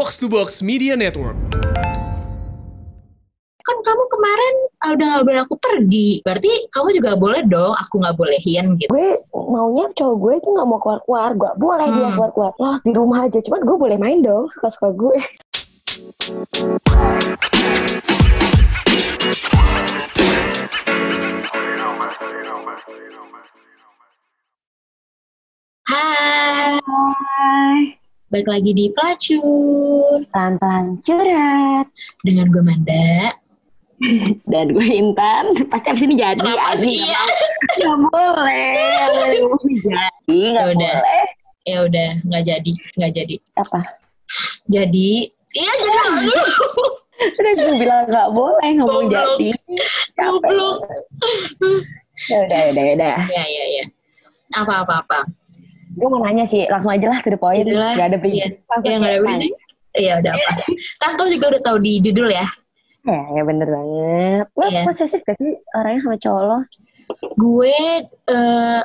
Box to Box Media Network. kan kamu kemarin uh, udah gak boleh aku pergi. Berarti kamu juga boleh dong aku nggak bolehin gitu. Gue maunya cowok gue tuh nggak mau keluar keluar gue boleh dia Hmm. keluar keluar lo harus di rumah aja. Cuman gue boleh main dong suka suka gue. Hai. Hai balik lagi di pelacur. Pelan pelan curhat. Dengan gue Manda. Dan gue Intan. Pasti abis ini jadi Kenapa Abi, sih? nggak boleh. Boleh jadi nggak Ya udah. boleh. Ya udah nggak jadi nggak jadi. Apa? Jadi iya jadi. Lalu sudah gue bilang nggak boleh mau Goblok. jadi. Goblok. ya udah ya udah ya udah. Ya ya ya. Apa apa apa gue mau nanya sih langsung aja lah to the point. Yaudah lah. nggak ada Iya. bridging Langsung ya nggak ada bridging iya udah apa. Kan tuh juga udah tahu di judul ya? Ya, ya bener banget. Lo Iya. posesif gak sih orangnya sama cowok lo? gue eh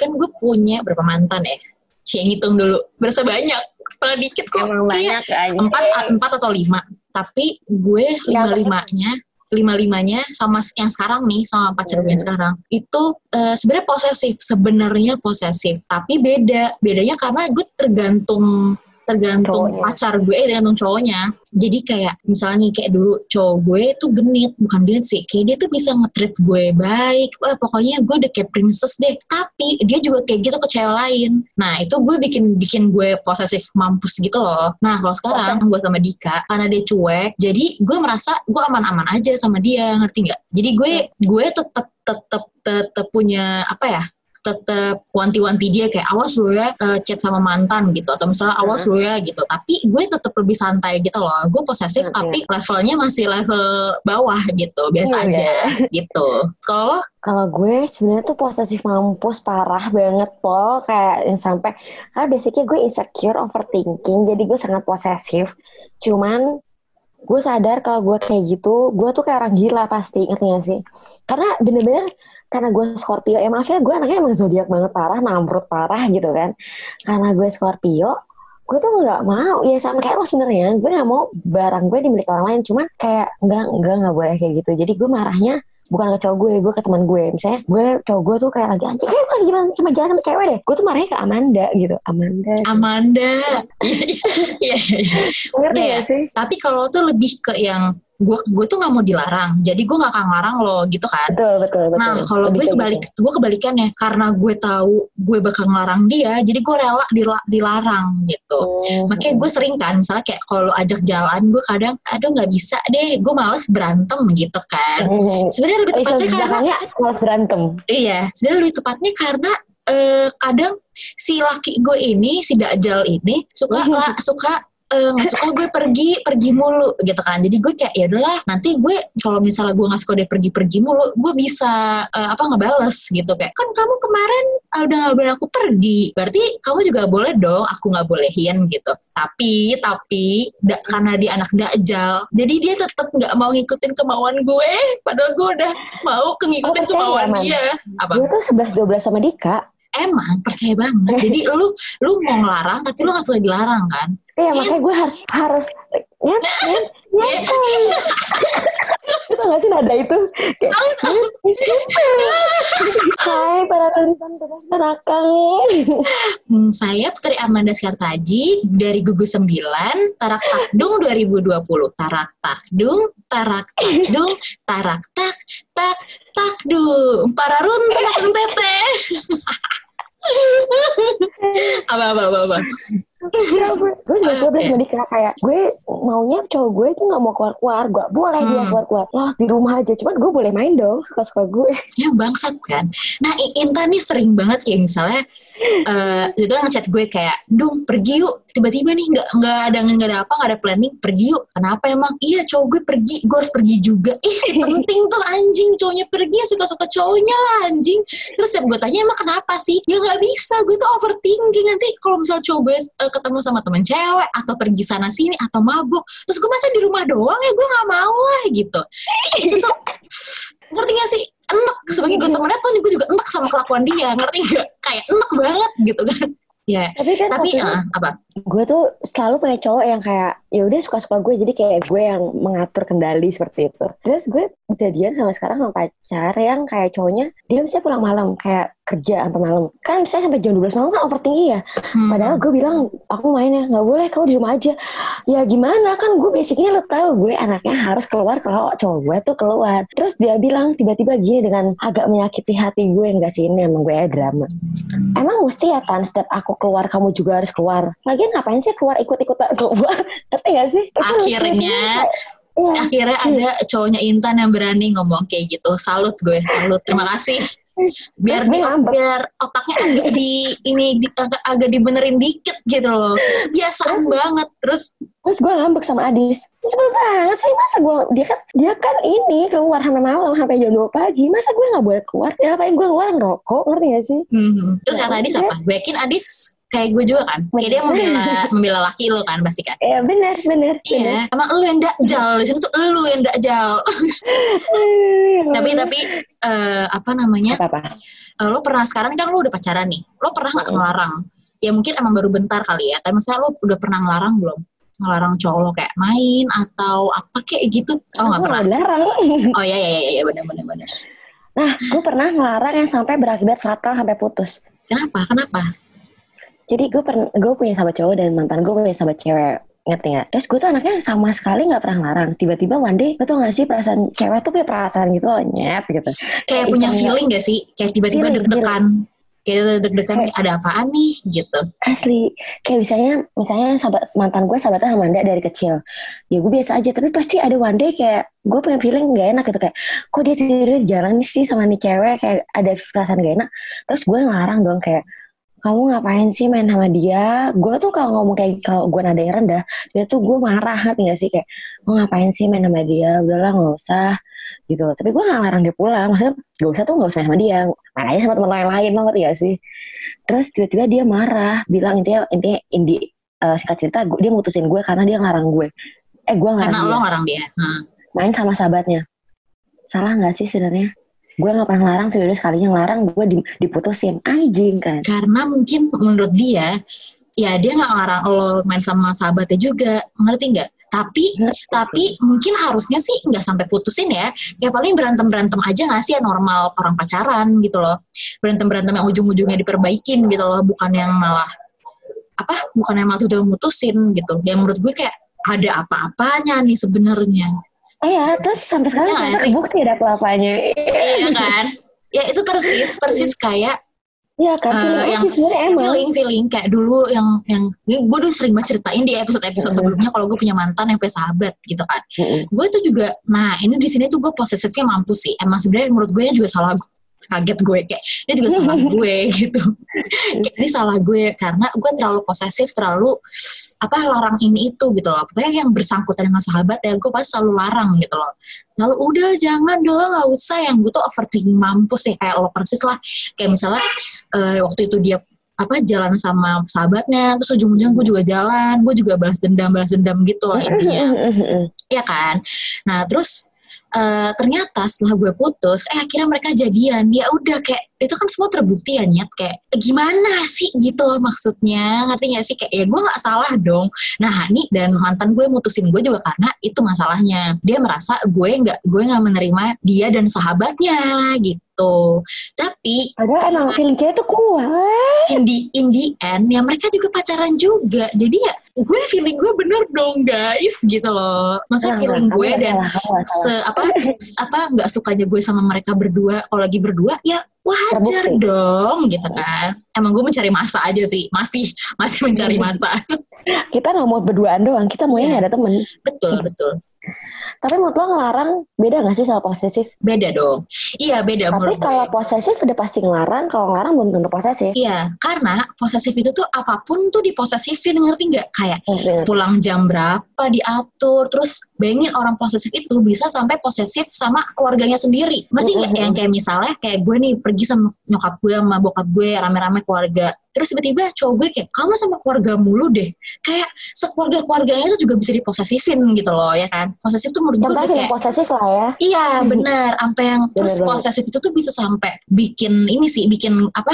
kan gue punya berapa mantan ya? Cie ngitung dulu. Berasa banyak. Pernah dikit kok. Emang Kayak banyak empat empat atau lima. Tapi gue lima limanya lima limanya sama yang sekarang nih sama pacar gue yang Hmm. sekarang itu eh, sebenarnya posesif sebenarnya posesif tapi beda bedanya karena gue tergantung tergantung Cowoknya. pacar gue eh, tergantung cowoknya. Jadi kayak misalnya nih, kayak dulu cowok gue tuh genit bukan genit sih. Kayak dia tuh bisa nge-treat gue baik. Wah, pokoknya gue udah kayak princess deh. Tapi dia juga kayak gitu ke cewek lain. Nah itu gue bikin bikin gue posesif mampus gitu loh. Nah kalau sekarang gue sama Dika karena dia cuek jadi gue merasa gue aman-aman aja sama dia ngerti nggak? Jadi gue gue tetap tetap tetap punya apa ya tetap wanti-wanti dia kayak awas lu ya eh, chat sama mantan gitu atau misalnya awas lu ya gitu tapi gue tetap lebih santai gitu loh gue posesif Oke. tapi levelnya masih level bawah gitu biasa Iya. aja gitu kalau Kalau gue sebenarnya tuh posesif mampus parah banget pol kayak yang sampai ah basicnya gue insecure overthinking jadi gue sangat posesif. Cuman gue sadar kalau gue kayak gitu gue tuh kayak orang gila pasti ngerti gak sih? Karena bener-bener karena gue Scorpio ya maaf ya gue anaknya emang zodiak banget parah namrud parah gitu kan karena gue Scorpio gue tuh nggak mau ya sama kayak lo sebenarnya gue nggak mau barang gue dimiliki orang lain cuman kayak nggak nggak nggak boleh kayak gitu jadi gue marahnya bukan ke cowok gue, gue ke teman gue. Misalnya gue cowok gue tuh kayak lagi anjing, kayak lagi jalan cuma jalan sama cewek deh. Gue tuh marahnya ke Amanda gitu. Amanda. Amanda Iya, iya, iya. Ngerti gak sih? tapi kalau tuh lebih ke yang gue gue tuh nggak mau dilarang jadi gue nggak akan ngelarang lo gitu kan Betul, betul, betul. Nah, kalau gue kebalik, gitu. gue kebalikannya karena gue tahu gue bakal ngelarang dia, jadi gue rela dila- dilarang gitu. Hmm. Makanya gue sering kan, misalnya kayak kalau ajak jalan, gue kadang, aduh nggak bisa deh, gue males berantem gitu kan. Hmm. Sebenarnya lebih Eh, tepatnya karena, belakangnya malas berantem. iya, sebenarnya lebih tepatnya karena eh, kadang si laki gue ini, si Dajjal ini suka Mhm. lah, suka eh, nggak suka gue pergi pergi mulu gitu kan. Jadi gue kayak ya udahlah nanti gue kalau misalnya gue nggak suka dia pergi pergi mulu gue bisa eh, apa ngebales gitu. Kayak kan kamu kemarin ah, udah nggak boleh aku pergi. Berarti kamu juga boleh dong aku nggak bolehin gitu. Tapi tapi da- karena dia anak dajjal jadi dia tetap nggak mau ngikutin kemauan gue. Padahal gue udah mau ngikutin Oh, kemauan Man? dia. Apa? Dia tuh 11-12 sama Dika. emang percaya banget. Jadi lu lu mau ngelarang tapi lu nggak suka dilarang kan Iya, makanya gue harus harus nyet, nyet, nyet. Itu gak sih nada itu? Kayak, Hai para tonton terus belakang. Hmm, saya Putri Amanda Skartaji dari Gugus 9, Tarak Takdung 2020. Tarak Takdung, Tarak Takdung, Tarak Tak, Tak, Takdung. Para runtuh makan tete. apa, apa, apa, apa. Ya, gue gue juga okay. sama Dika kayak gue maunya cowok gue tuh nggak mau keluar keluar gue boleh dia Hmm. keluar keluar lo harus di rumah aja cuman gue boleh main dong suka suka gue Ya bangsat kan. Nah I- Intan nih sering banget kayak misalnya eh itu ngechat gue kayak, "Dung, pergi yuk." Tiba-tiba nih nggak nggak ada nggak ada apa nggak ada planning, pergi yuk. Kenapa emang? Iya cowok gue pergi, gue harus pergi juga. Ih si penting tuh anjing cowoknya pergi ya suka-suka cowoknya lah anjing. Terus ya gue tanya emang kenapa sih? Ya nggak bisa, gue tuh overthinking nanti kalau misalnya cowok gue eh, ketemu sama temen cewek atau pergi sana sini atau mabuk, terus gue masa di rumah doang ya gue nggak mau lah gitu. Itu tuh ngerti gak sih? Enek. Sebagai gue temennya tuh gue juga enek sama kelakuan dia ngerti gak kayak enek banget gitu kan. Ya tapi kan tapi ah, apa gue tuh selalu punya cowok yang kayak ya udah suka-suka gue jadi kayak gue yang mengatur kendali seperti itu. Terus gue jadian sama sekarang sama pacar yang kayak cowoknya dia bisa pulang malam kayak kerja sampai malam. Kan saya sampai jam 12 malam kan overtinggi ya. Hmm. padahal gue bilang aku main ya nggak boleh kau di rumah aja. Ya gimana? Kan gue basicnya lo tahu gue anaknya harus keluar kalau cowok gue tuh keluar. Terus dia bilang tiba-tiba gini dengan agak menyakiti hati gue enggak sih ini emang gue ya drama. Emang mesti ya tan setiap aku keluar kamu juga harus keluar lagian ngapain sih keluar ikut-ikut keluar ngerti gak sih Itu Akhirnya, Iya. akhirnya ada cowoknya Intan yang berani ngomong kayak gitu. Salut gue, salut. Terima kasih. Biar di, gue biar otaknya agak di ini di- agak, agak dibenerin dikit gitu loh. Kebiasaan banget. Terus Terus gue ngambek sama Adis. Sebel banget sih masa gue dia kan dia kan ini keluar sampai malam sampai jam 2 pagi. Masa gue nggak boleh keluar? Ya ngapain gue keluar ngerokok ngerti gak sih? hmm, terus Ya, kata Adis dia- apa? Yakin Adis kayak gue juga kan? Kayak dia membela membela laki lo kan pasti kan? Ya benar benar. Iya, emang lu yang dakjal di sini tuh lu yang dakjal. benar. tapi tapi eh, apa namanya? apa apa? eh, lo pernah sekarang kan lo udah pacaran nih, lo pernah nggak ngelarang? Ya mungkin emang baru bentar kali ya, tapi misalnya lo udah pernah ngelarang belum? Ngelarang cowok lo kayak main atau apa kayak gitu? Oh nggak pernah? Larang. Oh iya iya iya, iya benar benar benar. Nah, gue pernah ngelarang yang sampai berakibat fatal sampai putus. Kenapa? Kenapa? Jadi gue pernah gue punya sahabat cowok dan mantan gue punya sahabat cewek ngerti nggak? Terus gue tuh anaknya sama sekali nggak pernah ngelarang. Tiba-tiba one day, lo tau gak sih perasaan cewek tuh punya perasaan gitu loh, nyet gitu. Kayak Kayak punya feeling gak sih? Kayak tiba-tiba deg-degan. Kayak deg-degan Kayak- ada apaan nih gitu. Asli, kayak misalnya, misalnya sahabat mantan gue sahabatnya sama Manda dari kecil. Ya gue biasa aja, tapi pasti ada one day kayak gue punya feeling gak enak gitu kayak, kok dia tidur jalan sih sama nih cewek kayak ada perasaan gak enak. Terus gue ngelarang dong kayak, kamu ngapain sih main sama dia? Gue tuh kalau ngomong kayak kalau gue nada yang rendah, dia tuh gue marah ngerti gak sih kayak, lo ngapain sih main sama dia? Udahlah nggak usah gitu. Tapi gue gak ngelarang dia pulang, maksudnya gak usah tuh gak usah main sama dia, main aja sama teman lain lain, ngerti gak sih? Terus tiba-tiba dia marah, bilang intinya intinya indi eh, singkat cerita gua- dia mutusin gue karena dia ngelarang gue. Eh gue ngelarang Karena dia lo ngelarang dia. Hmm. main sama sahabatnya. Salah nggak sih sebenarnya? Gue nggak pernah ngelarang, tiba-tiba sekalinya ngelarang gue di- diputusin. Anjing kan? Karena mungkin menurut dia, ya dia nggak ngelarang lo main sama sahabatnya juga, ngerti nggak? Tapi tapi mungkin harusnya sih nggak sampai putusin ya. Kayak paling berantem berantem aja nggak sih ya? Normal orang pacaran gitu loh. Berantem berantem yang ujung-ujungnya diperbaikin gitu loh. Bukan yang malah apa? Bukan yang malah udah mutusin gitu. Ya menurut gue kayak ada apa-apanya nih sebenarnya Eh ya, terus sampai sekarang Iya nggak sampai sih? bukti ada apa-apanya. iya kan ya itu persis persis kayak Iya kan? Feeling yang feeling feeling kayak dulu yang yang gue udah sering banget ceritain di episode episode Mm-mm. sebelumnya kalau gue punya mantan yang punya sahabat gitu kan Mm-mm. gue tuh juga nah ini di sini tuh gue posesifnya mampus sih emang sebenarnya menurut gue ini juga salah kaget gue kayak ini juga salah gue gitu. Kayak ini salah gue karena gue terlalu posesif terlalu apa larang ini itu gitu loh. Pokoknya yang bersangkutan dengan sahabat ya gue pasti selalu larang gitu loh. Lalu udah jangan dulu nggak usah. Yang gue tuh overthinking mampus ya kayak lo persis lah. Kayak misalnya eh, waktu itu dia apa jalan sama sahabatnya terus ujung-ujung gue juga jalan gue juga balas dendam balas dendam gitu lah intinya. Ya kan? Nah terus eh, ternyata setelah gue putus eh akhirnya mereka jadian. Ya udah kayak itu kan semua terbukti ya nyet. Kayak gimana sih? Gitu loh maksudnya. Ngerti gak sih? Kayak ya gue nggak salah dong. Nah Hani dan mantan gue mutusin gue juga karena itu masalahnya. Dia merasa gue nggak gue nggak menerima dia dan sahabatnya gitu. Tapi Padahal emang feeling tuh kuat. in the, in the end ya mereka juga pacaran juga. Jadi ya gue feeling gue bener dong guys gitu loh. Masa Nah, feeling gue dan salah, kamu nggak salah. se apa apa nggak sukanya gue sama mereka berdua. Kalau lagi berdua ya wajar Terbukti. dong gitu kan emang gue mencari masa aja sih masih masih mencari masa Kita nggak mau berduaan doang, kita maunya Iya. nggak ada temen. betul betul Tapi menurut lo ngelarang beda gak sih sama posesif? beda dong iya beda Tapi menurut gue kalau posesif udah pasti ngelarang, kalau ngelarang belum tentu posesif. Iya, karena posesif itu tuh apa pun tuh diposesifin, ngerti nggak? Kayak pulang jam berapa diatur, terus bayangin orang posesif itu bisa sampai posesif sama keluarganya sendiri. Ngerti nggak? Mm-mm. Yang kayak misalnya kayak gue nih pergi sama nyokap gue sama bokap gue rame-rame keluarga. Terus tiba-tiba cowok gue kayak kamu sama keluarga mulu deh. Kayak sekeluarga keluarganya itu juga bisa diposesifin gitu loh ya kan. Posesif tuh menurut gue Contohnya kayak posesif lah ya. Iya benar, sampai yang terus posesif itu tuh bisa sampai bikin ini sih, bikin apa?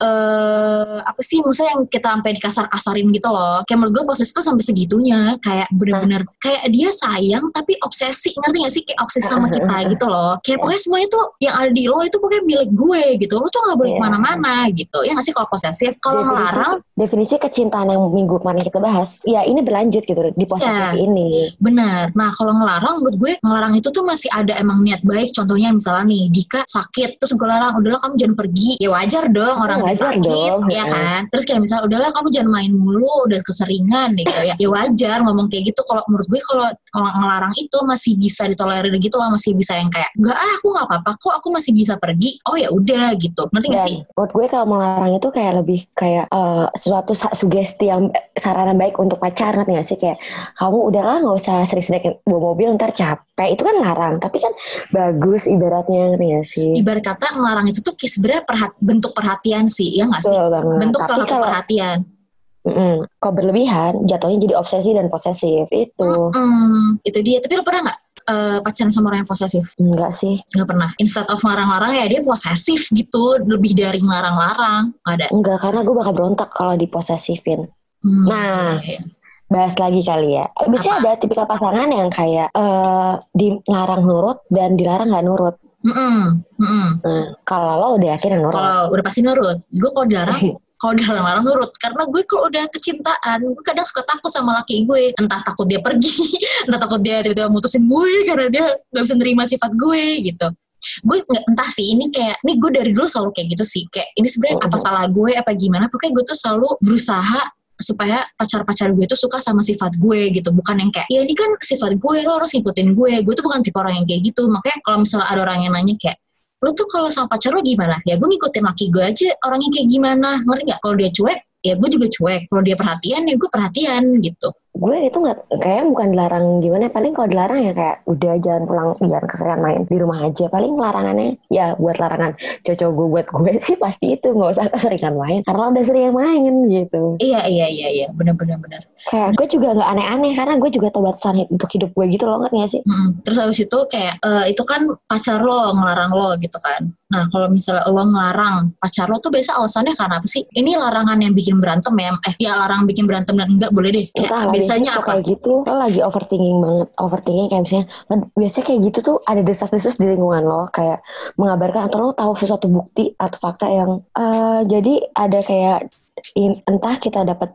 Eh apa sih maksudnya yang kita sampai dikasar-kasarin gitu loh. Kayak menurut gue posesif tuh sampai segitunya. Kayak bener-bener kayak dia sayang tapi obsesi. Ngerti gak sih? Kayak obsesi sama kita gitu loh. Kayak pokoknya semuanya tuh yang ada di lo itu pokoknya milik gue gitu. Lo tuh gak boleh Iya. ke mana-mana gitu. Ya gak sih kalau posesif? Kalau ngelarang? definisi kecintaan yang minggu kemarin kita bahas ya ini berlanjut gitu di posesif Iya. ini. Bener. Nah kalau ngelarang menurut gue ngelarang itu tuh masih ada emang niat baik. Contohnya misalnya nih Dika sakit terus gue larang udahlah kamu jangan pergi. Ya wajar dong orang wajar sakit dong, ya kan. Terus kayak misalnya udahlah kamu jangan main mulu udah keseringan gitu ya. Ya wajar ngomong kayak gitu. Kalau menurut gue kalau ng- ngelarang itu masih bisa ditolerir gitu lah masih bisa yang kayak enggak ah aku nggak apa-apa kok aku masih bisa pergi. Oh ya udah gitu. Ngerti gak sih? menurut gue kalau melarang itu kayak lebih kayak eh, suatu sugesti yang saranan baik untuk pacar ngerti gak sih kayak kamu udahlah nggak usah sering-sering bawa mobil ntar capek itu kan larang tapi kan bagus ibaratnya ngerti gak sih Ibarat kata ngelarang itu tuh kayak sebenarnya perhat- bentuk perhatian sih ya nggak sih? Betul banget. Bentuk tapi salah satu kalau perhatian. mm-mm, kalau berlebihan jatuhnya jadi obsesi dan posesif itu Hmm, itu dia. Tapi lo pernah nggak eh, pacaran sama orang yang posesif? enggak sih Nggak pernah. Instead of ngelarang-larang ya dia posesif gitu. Lebih dari ngelarang-larang. Nggak ada. enggak karena gue bakal berontak kalau diposesifin Hmm, Nah. iya, iya. Bahas lagi kali ya biasanya Apa? ada tipikal pasangan yang kayak eh dilarang nurut dan dilarang nggak nurut Mm-mm, mm-mm. Nah, kalau lo udah yakin nurut. Kalau udah pasti nurut. Gue kalau dilarang, kalau dilarang-larang nurut. Karena gue kalau udah kecintaan, gue kadang suka takut sama laki gue. Entah takut dia pergi, entah takut dia tiba-tiba mutusin gue karena dia gak bisa nerima sifat gue gitu. Gue nggak entah sih ini kayak ini gue dari dulu selalu kayak gitu sih kayak ini sebenarnya apa Mhm. salah gue apa gimana pokoknya gue tuh selalu berusaha supaya pacar-pacar gue tuh suka sama sifat gue gitu. Bukan yang kayak ya ini kan sifat gue lo harus ngikutin gue. Gue tuh bukan tipe orang yang kayak gitu. Makanya kalau misalnya ada orang yang nanya kayak lo tuh kalau sama pacar lo gimana? Ya gue ngikutin laki gue aja orangnya kayak gimana. Ngerti nggak? Kalau dia cuek ya gue juga cuek. Kalau dia perhatian ya gue perhatian gitu gue itu nggak kayaknya bukan dilarang gimana paling kalau dilarang ya kayak udah jangan pulang jangan keseringan main di rumah aja paling larangannya ya buat larangan cocok gue buat gue sih pasti itu nggak usah keseringan main karena udah sering main gitu iya iya iya iya benar benar benar kayak gue juga nggak aneh-aneh karena gue juga tahu batasan untuk hidup gue gitu loh ngerti gak sih Mm-mm. Terus habis itu kayak eh, itu kan pacar lo ngelarang lo gitu kan. Nah kalau misalnya lo ngelarang pacar lo tuh biasa alasannya karena apa sih? Ini larangan yang bikin berantem ya? Eh ya larang bikin berantem dan enggak boleh deh. Kayak Entah biasanya apa? kayak gitu lo lagi overthinking banget overthinking kayak misalnya kan biasanya kayak gitu tuh ada desas-desus di lingkungan lo kayak mengabarkan atau lo tahu sesuatu bukti atau fakta yang eh, jadi ada kayak in- entah kita dapat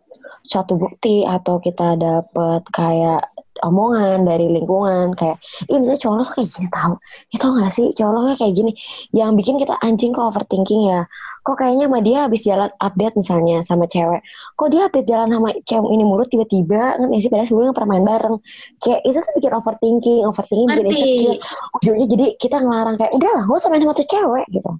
suatu bukti atau kita dapat kayak omongan dari lingkungan kayak ih misalnya cowok lo kayak gini tahu ya tau gak sih cowok lo kayak gini yang bikin kita anjing kok overthinking ya kok kayaknya sama dia habis jalan update misalnya sama cewek. Kok dia update jalan sama cewek ini mulu tiba-tiba? Kan sih padahal sebelumnya pernah main bareng. Kayak itu tuh bikin overthinking overthinking bikin insecure. Ujungnya jadi kita ngelarang kayak udah lah gak usah main sama tuh cewek gitu.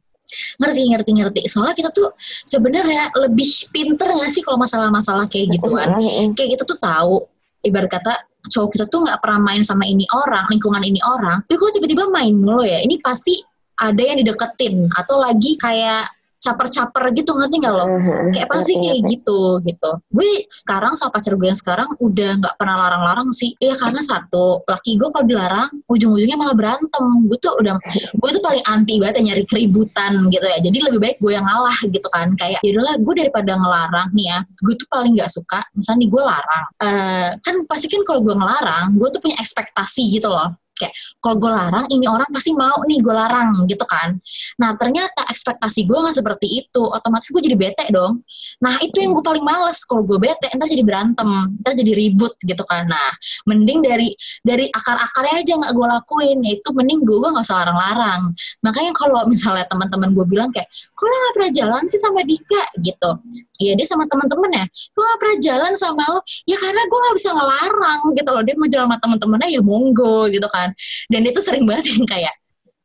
Ngerti ngerti ngerti. Soalnya kita tuh sebenarnya lebih pinter gak sih kalau masalah-masalah kayak gituan? Mm-mm. kayak gitu tuh tahu ibarat kata cowok kita tuh nggak pernah main sama ini orang lingkungan ini orang tapi kok tiba-tiba main mulu ya? Ini pasti ada yang dideketin atau lagi kayak caper-caper gitu ngerti nggak lo? Kayak pasti Ngerti, kayak ngerti. gitu gitu. Gue sekarang sama pacar gue yang sekarang udah nggak pernah larang-larang sih. Ya karena satu laki gue kalau dilarang ujung-ujungnya malah berantem. Gue tuh udah gue tuh paling anti banget ya nyari keributan gitu ya. Jadi lebih baik gue yang ngalah gitu kan. Kayak yaudahlah gue daripada ngelarang nih ya gue tuh paling nggak suka misalnya nih gue larang. Eh, kan pasti kan kalau gue ngelarang gue tuh punya ekspektasi gitu loh kayak kalau gue larang ini orang pasti mau nih gue larang gitu kan. Nah ternyata ekspektasi gue nggak seperti itu otomatis gue jadi bete dong. Nah itu yang gue paling males kalau gue bete ntar jadi berantem ntar jadi ribut gitu kan. Nah mending dari dari akar-akarnya aja nggak gue lakuin yaitu mending gue nggak usah larang-larang. Makanya kalau misalnya teman-teman gue bilang kayak kok lo nggak pernah jalan sih sama Dika? Gitu. Iya dia sama teman-temannya gue gak pernah jalan sama lo ya karena gue gak bisa ngelarang gitu loh. Dia mau jalan sama teman-temannya ya monggo gitu kan dan itu sering banget yang kayak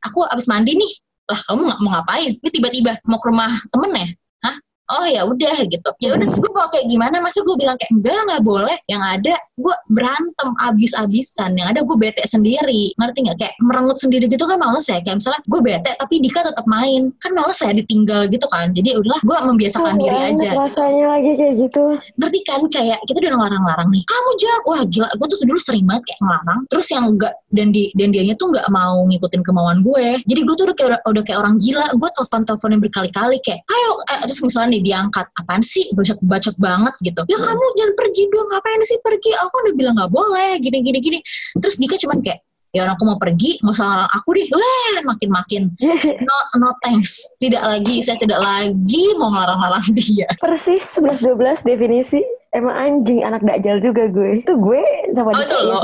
aku abis mandi nih. Lah kamu nggak mau ngapain? Ini tiba-tiba mau ke rumah temen ya hah oh ya udah gitu. Ya udah gue mau kayak gimana? Masa gue bilang kayak enggak nggak boleh. Yang ada gue berantem abis-abisan. Yang ada gue bete sendiri. Ngerti nggak? Kayak merengut sendiri gitu kan males ya. Kayak misalnya gue bete tapi Dika tetap main. Kan males ya ditinggal gitu kan. Jadi ya udahlah gue membiasakan Oh, diri aja. rasanya lagi kayak gitu. Ngerti kan? Kayak kita udah ngelarang-larang nih. Kamu jangan. Wah gila gue tuh dulu sering banget kayak ngelarang. Terus yang enggak dan di dan dianya tuh nggak mau ngikutin kemauan gue. Jadi gue tuh udah kayak udah kayak orang gila. Gue telepon teleponin berkali-kali kayak ayo eh, terus misalnya nih diangkat apaan sih? Bacot bacot banget gitu. Ya kamu jangan pergi dong ngapain sih pergi? Aku udah bilang nggak boleh gini gini gini. Terus Dika cuman kayak ya orang aku mau pergi nggak usah larang aku deh. Weh makin makin no no thanks. Tidak lagi saya tidak lagi mau ngelarang-larang dia. Persis 11-12 definisi emang anjing anak dajal juga gue. Itu gue sama Oh, itu ya lo.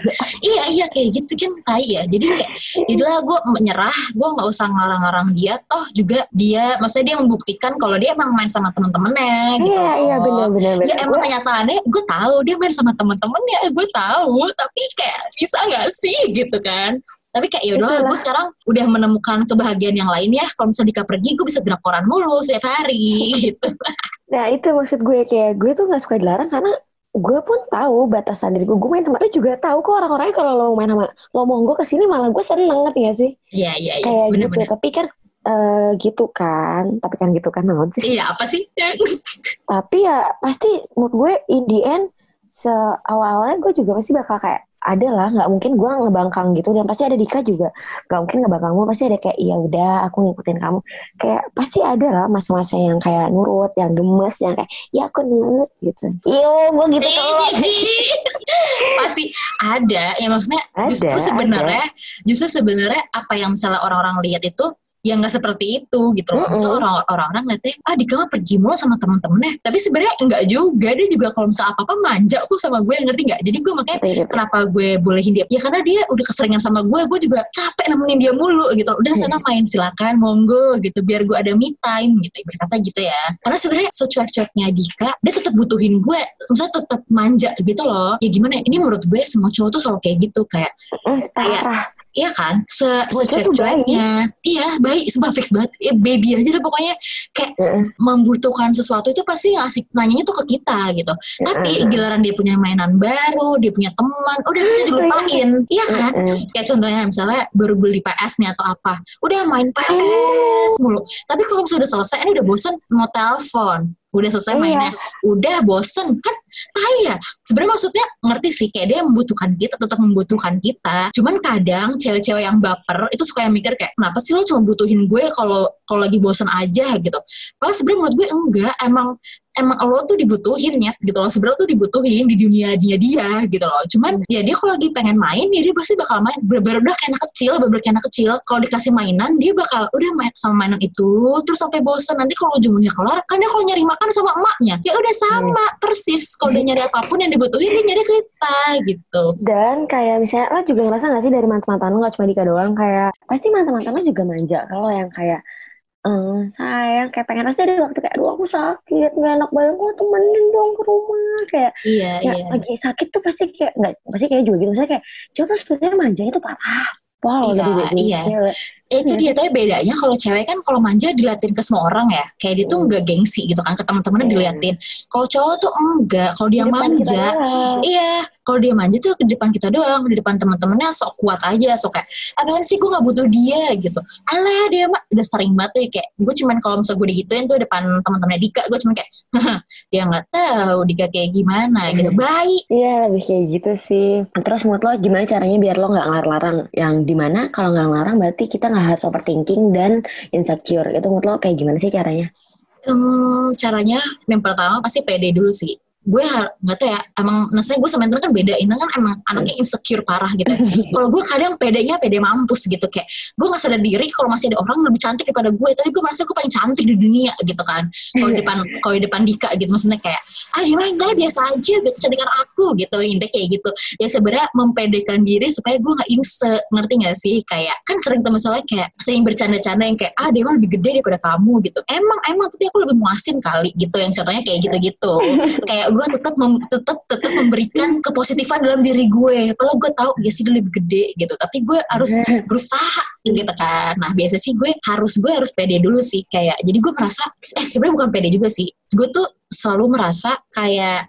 iya iya kayak gitu kan tai ya. Jadi kayak itulah gue menyerah gue nggak usah ngarang-ngarang dia. Toh juga dia maksudnya dia membuktikan kalau dia emang main sama temen-temennya gitu iya iya benar benar ya emang Gue- kenyataannya gue tahu dia main sama temen-temennya gue tahu. Tapi kayak bisa nggak sih gitu kan tapi kayak yaudah gue sekarang udah menemukan kebahagiaan yang lain ya kalau misalnya Dika pergi gue bisa drakoran mulu setiap hari gitu Nah itu maksud gue kayak gue tuh nggak suka dilarang karena gue pun tahu batasan diri gue. Gue main sama lo juga tahu kok orang-orangnya kalau lo main sama lo monggo ke sini malah gue seneng ngerti gak sih? iya iya iya Kayak gitu. bener-bener Tapi kan eh, gitu kan. Tapi kan gitu kan naon sih. iya apa sih Tapi ya pasti menurut gue in the end seawal-awalnya gue juga pasti bakal kayak ada lah nggak mungkin gue ngebangkang gitu. Dan pasti ada Dika juga. Nggak mungkin ngebangkang gue pasti ada kayak iya udah aku ngikutin kamu. Kayak pasti ada lah masa-masa yang kayak nurut yang gemes yang kayak ya aku nurut gitu. Iya gue gitu Eh, tuh jijik. pasti ada. Ya maksudnya Ada, justru sebenarnya justru sebenarnya apa yang misalnya orang-orang lihat itu ya nggak seperti itu gitu loh. Mm-mm. orang- orang-orang lihatnya ah Dika mah pergi mulu sama temen-temennya. Tapi sebenarnya enggak juga. Dia juga kalau misalnya apa-apa manja kok sama gue ngerti nggak? Jadi gue makanya Kayak gitu. kenapa gue bolehin dia? Ya karena dia udah keseringan sama gue gue juga capek nemenin dia mulu gitu udah Hmm. sana main silakan monggo gitu biar gue ada me time gitu berkata gitu ya. Karena sebenarnya secuek-cueknya Dika dia tetap butuhin gue misalnya tetap manja gitu loh. Ya gimana ya, ini menurut gue semua cowok tuh selalu kayak gitu kayak Eh, parah Iya kan, se secuek-cueknya, iya baik, sumpah fix banget, ya baby aja deh pokoknya kayak Heeh. membutuhkan sesuatu itu pasti ngasih nanyanya tuh ke kita gitu. Tapi Heeh. giliran dia punya mainan baru, dia punya teman, udah kita dilupain, iya kan? Heeh. Kayak contohnya misalnya baru beli PS nih atau apa, udah main PS mulu. Tapi kalau misalnya udah selesai, ini udah bosen mau telepon, udah selesai Iya. mainnya, udah bosen kan? Tai ya. Sebenarnya maksudnya ngerti sih, kayak dia membutuhkan kita, tetap membutuhkan kita. Cuman kadang cewek-cewek yang baper itu suka yang mikir kayak, kenapa sih lo cuma butuhin gue kalau kalau lagi bosen aja gitu. Kalau sebenarnya menurut gue enggak, emang emang lo tuh dibutuhin ya gitu loh. Sebenarnya tuh dibutuhin di dunia dia dia gitu loh. Cuman ya dia kalau lagi pengen main ya dia pasti bakal main. Bener-bener udah kayak anak kecil bener-bener kayak anak kecil kalau dikasih mainan dia bakal udah main sama mainan itu terus sampai bosan nanti kalau ujung-ujungnya kelar kan dia kalau nyari makan sama emaknya. Ya udah sama persis. Kalau dia nyari apa pun yang dibutuhin dia nyari kita gitu. Dan kayak misalnya lo juga ngerasa gak sih dari mantan-mantan lo gak cuma Dika doang kayak pasti mantan-mantan lo juga manja. Kalau yang kayak eh sayang kayak pengen pasti ada waktu kayak aduh aku sakit gak enak banget gue temenin dong ke rumah. Kayak iya ya iya. lagi sakit tuh pasti kayak nggak pasti kayak juga gitu misalnya kayak cowok tuh sebenarnya manjanya tuh parah Wow, Iya, dari dari iya. Eh, itu Iya. dia tapi bedanya kalau cewek kan kalau manja diliatin ke semua orang ya kayak dia tuh Hmm. nggak gengsi gitu kan ke teman-temannya Iya. diliatin kalau cowok tuh enggak kalau dia Di manja. Iya, kalau dia manja tuh di depan kita doang, di depan teman-temannya sok kuat aja, sok kayak apaan sih gue nggak butuh dia gitu. Alah dia mah udah sering banget ya kayak gue cuman kalau misalnya gue digituin tuh depan teman-temannya Dika, gue cuman kayak "Haha, dia nggak tahu Dika kayak gimana gitu. Baik. Iya lebih kayak gitu sih. Terus menurut lo gimana caranya biar lo nggak ngelarang-larang? Yang di mana kalau nggak ngelarang berarti kita nggak harus overthinking dan insecure. Itu menurut lo kayak gimana sih caranya? Hmm, caranya yang pertama pasti pede dulu sih. Gue nggak tahu ya, emang maksudnya gue sama Intan kan beda. Intan kan emang anaknya insecure parah gitu. kalau gue kadang pedenya pede mampus gitu kayak gue nggak sadar diri kalau masih ada orang lebih cantik daripada gue tapi gue merasa gue paling cantik di dunia gitu kan. Kalau di depan kalau di depan Dika gitu maksudnya kayak ah dia mah enggak biasa aja gitu cantikan aku gitu indah kayak gitu. Ya sebenarnya mempedekan diri supaya gue nggak inse ngerti gak sih? Kayak kan sering tuh misalnya kayak sering bercanda-canda yang kayak ah dia mah lebih gede daripada kamu gitu. Emang emang tapi aku lebih muasin kali gitu yang contohnya kayak gitu-gitu. Kayak gue tetap mem, tetap tetap memberikan kepositifan dalam diri gue. Kalau gue tahu ya sih dia lebih gede gitu. Tapi gue harus berusaha gitu kan. Nah biasa sih gue harus gue harus pede dulu sih. Kayak jadi gue merasa eh sebenarnya bukan pede juga sih. Gue tuh selalu merasa kayak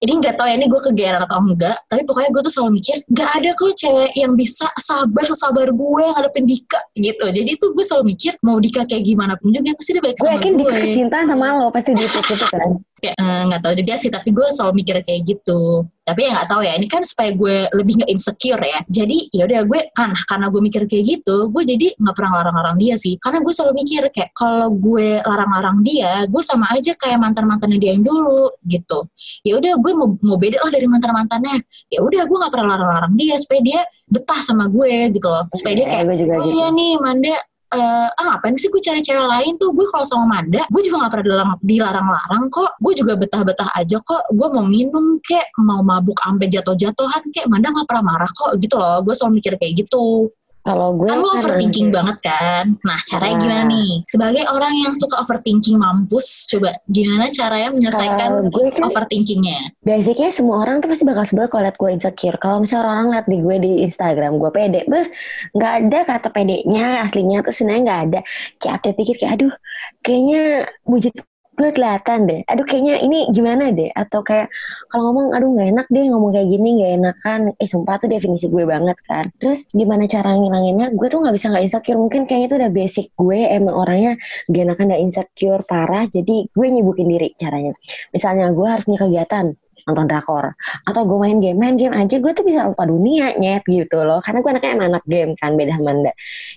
ini nggak tahu ya ini gue kegeeran atau enggak tapi pokoknya gue tuh selalu mikir nggak ada kok cewek yang bisa sabar sabar gue yang ada Dika gitu. Jadi tuh gue selalu mikir mau Dika kayak gimana pun juga pasti dia baik gue sama yakin gue. Dika cinta sama lo pasti gitu gitu kan kayak eh, nggak tahu juga sih tapi gue selalu mikir kayak gitu. Tapi ya nggak tahu ya ini kan supaya gue lebih nggak insecure ya. Jadi ya udah gue kan karena gue mikir kayak gitu gue jadi nggak pernah larang-larang dia sih. Karena gue selalu mikir kayak kalau gue larang-larang dia gue sama aja kayak mantan mantannya dia yang dulu gitu. Ya udah gue mau mau beda lah dari mantan mantannya ya udah gue nggak pernah larang-larang dia supaya dia betah sama gue gitu loh. Supaya dia Iya, kayak oh gitu. iya nih Manda eh ah ngapain sih gue cari cewek lain tuh? Gue kalau sama Manda gue juga gak pernah dilarang, dilarang-larang kok. Gue juga betah-betah aja kok. Gue mau minum kek mau mabuk sampai jatuh-jatuhan kek. Manda gak pernah marah kok. Gitu loh gue selalu mikir kayak gitu kalau gue kan kan overthinking anjir. banget kan nah caranya Ah. gimana nih sebagai orang yang suka overthinking mampus coba gimana caranya menyelesaikan gue kan overthinkingnya basicnya semua orang tuh pasti bakal sebel kalau liat gue insecure. Kalau misalnya orang liat di gue di Instagram gue pede, beh nggak ada kata pedenya aslinya tuh sebenarnya nggak ada. Kayak update dikit kayak aduh kayaknya wujud gue kelihatan deh. Aduh kayaknya ini gimana deh? Atau kayak kalau ngomong aduh nggak enak deh ngomong kayak gini nggak enakan. Eh sumpah tuh definisi gue banget kan. Terus gimana cara ngilanginnya? Gue tuh nggak bisa nggak insecure. Mungkin kayaknya itu udah basic gue emang orangnya gak enakan gak insecure parah. Jadi gue nyibukin diri caranya. Misalnya gue harus punya kegiatan nonton drakor. Atau gue main game main game aja gue tuh bisa lupa dunia nyet gitu loh. Karena gue anaknya emang anak game kan beda sama Anda.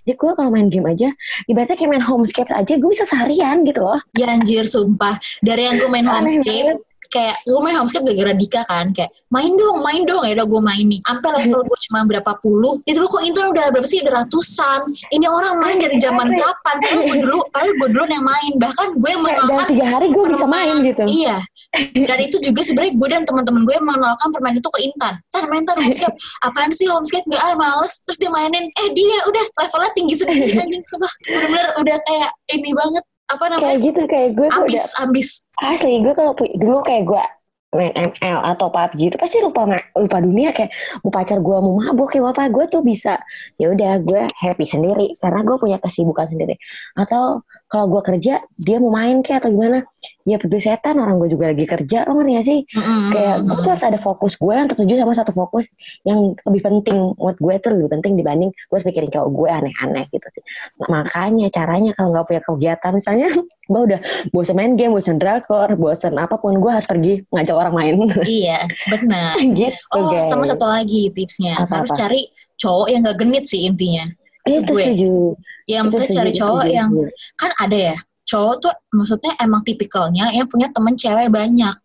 Jadi gue kalau main game aja ibaratnya kayak main homescape aja gue bisa seharian gitu loh. Ya anjir sumpah. Dari yang gue main homescape kayak gue main homescape gara-gara Dika kan kayak main dong main dong ya udah gue main nih. Sampai level gue cuma berapa puluh itu kok Intan udah berapa sih udah ratusan. Ini orang main dari zaman kapan? Padahal gue dulu padahal gue dulu yang main. Bahkan gue yang mengenalkan tiga hari gue bisa main gitu. Iya. Dan itu juga sebenarnya gue dan teman-teman gue mengenalkan permainan itu ke Intan Tan main Tan homescape apaan sih homescape gak ah males. Terus dia mainin. Eh dia udah levelnya tinggi sendiri anjing sumpah. Bener-bener udah kayak ini banget apa kayak namanya? gitu kayak gue tuh ambis udah ambis. Asli gue kalau dulu kayak gue main ML atau PUBG itu pasti lupa lupa dunia kayak mau pacar gue mau mabuk kayak apa gue tuh bisa ya udah gue happy sendiri karena gue punya kesibukan sendiri. Atau kalau gue kerja dia mau main kayak atau gimana? Ya peduli setan orang gue juga lagi kerja lo ngerti gak sih? Mm-mm. kayak gue tuh harus ada fokus gue yang tertuju sama satu fokus yang lebih penting. Buat gue tuh lebih penting dibanding gue harus mikirin cowok gue aneh-aneh gitu sih. Nah, makanya caranya kalau nggak punya kegiatan misalnya gue udah bosan main game bosan drakor bosan apa pun gue harus pergi ngajak orang main. Iya benar. Gitu oh guys. sama satu lagi tipsnya. Apa-apa? harus cari cowok yang gak genit sih intinya itu, itu gue. setuju. Ya maksudnya cari cowok setuju. yang kan ada ya cowok tuh maksudnya emang tipikalnya yang punya temen cewek banyak.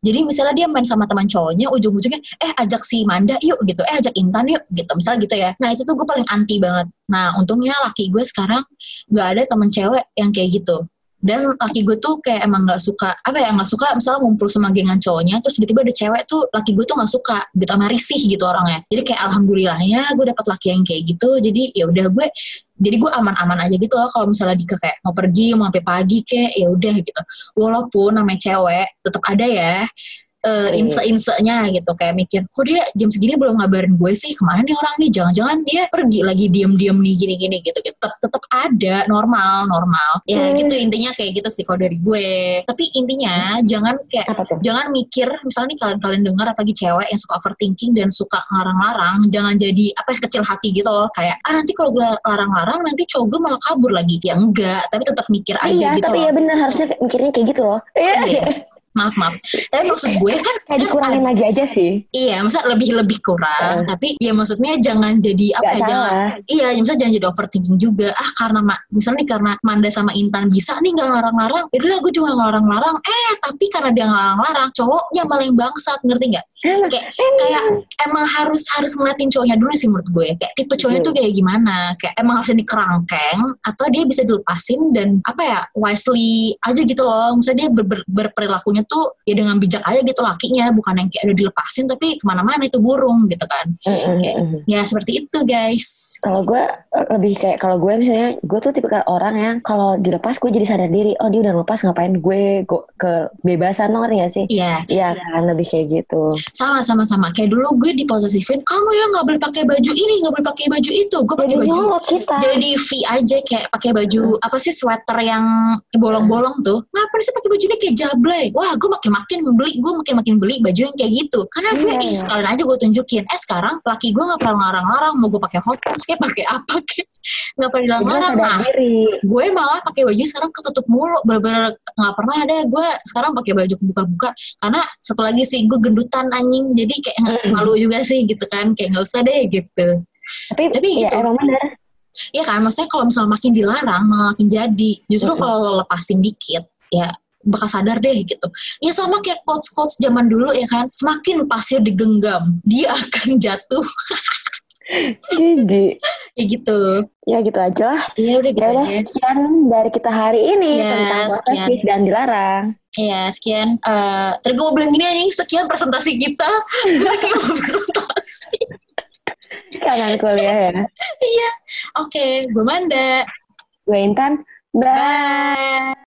Jadi misalnya dia main sama teman cowoknya ujung-ujungnya eh ajak si Manda yuk gitu. Eh ajak Intan yuk gitu. Misalnya gitu ya. Nah itu tuh gue paling anti banget. Nah untungnya laki gue sekarang nggak ada temen cewek yang kayak gitu dan laki gue tuh kayak emang nggak suka apa ya nggak suka misalnya ngumpul sama gengan cowoknya terus tiba-tiba ada cewek tuh laki gue tuh nggak suka gitu sama risih gitu orangnya. Jadi kayak alhamdulillahnya gue dapet laki yang kayak gitu jadi ya udah gue jadi gue aman-aman aja gitu loh kalau misalnya Dika kayak mau pergi mau sampai pagi kayak ya udah gitu. Walaupun namanya cewek tetap ada ya Iya. inse-insenya gitu. Kayak mikir kok dia jam segini belum ngabarin gue sih? Ke mana nih orang nih? Jangan-jangan dia pergi lagi diem-diem nih gini-gini gitu. Gitu. Tetap tetap ada normal normal. Ya Hmm. gitu intinya kayak gitu sih kalau dari gue. Tapi intinya jangan kayak jangan mikir misalnya nih kalian kalian dengar apalagi cewek yang suka overthinking dan suka ngarang-larang jangan jadi apa ya kecil hati gitu loh. Kayak ah nanti kalau gue larang-larang nanti cowok gue malah kabur lagi. Ya enggak tapi tetap mikir aja iya gitu tapi loh. ya benar harusnya mikirnya kayak gitu loh. Iya. maaf maaf tapi maksud gue kan kayak kan dikurangin lagi aja sih Iya, masa lebih lebih kurang. Tapi ya maksudnya jangan jadi apa Gak ya? Jangan, iya, ya misalnya jangan jadi overthinking juga. Ah, karena misalnya nih karena Manda sama Intan bisa nih nggak larang-larang. Ya udah gue juga ngelarang-larang. Eh, tapi karena dia ngelarang-larang, cowoknya malah yang bangsat, ngerti nggak? Emang, Kayak kayak emang harus harus ngeliatin cowoknya dulu sih menurut gue. Kayak tipe cowoknya tuh kayak gimana? Kayak emang harusnya dikerangkeng atau dia bisa dilepasin dan apa ya wisely aja gitu loh. Misalnya dia ber- ber- berperilakunya tuh ya dengan bijak aja gitu lakinya bukan yang kayak udah dilepasin tapi ke mana-mana itu burung gitu kan Mm-mm, Kayak- ya seperti itu guys Kalau gue eh, lebih kayak kalau gue misalnya gue tuh tipe orang yang kalau dilepas gue jadi sadar diri. Oh dia udah lepas ngapain gue go, kebebasan lo ngerti gak sih? Iya Iya kan lebih kayak gitu. sama sama sama kayak dulu gue diposesifin kamu ya nggak boleh pakai baju ini nggak boleh pakai baju itu gue pakai baju kita. jadi V aja kayak pakai baju apa sih sweater yang bolong-bolong tuh ngapain sih pakai baju ini kayak jablay wah gue makin makin beli gue makin makin beli baju yang kayak gitu karena gue Iya, ih iya. sekalian aja gue tunjukin eh sekarang laki gue nggak pernah larang-larang mau gue pakai hot pants kayak pakai apa kayak nggak pernah dilarang nah gue malah pakai baju sekarang ketutup mulu bener-bener nggak pernah ada gue sekarang pakai baju kebuka-buka karena satu lagi sih gue gendutan anjing jadi kayak Mm. malu juga sih gitu kan kayak nggak usah deh gitu Tapi, Tapi ya gitu. emang bener. Iya kan, maksudnya kalau misalnya makin dilarang malah makin jadi. Justru kalau lepasin dikit, ya bakal sadar deh gitu. Ya sama kayak coach-coach zaman dulu ya kan, semakin pasir digenggam, dia akan jatuh. Jadi ya gitu. ya gitu aja lah. Iya udah gitu Ya udah aja. sekian dari kita hari ini Ya, tentang posesif dan dilarang. Ya sekian. eh tadi gue mau bilang gini nih, sekian presentasi kita. gue kayak mau presentasi. Kangen kuliah ya. Oke, gue Manda. Gue Intan. Bye. Bye.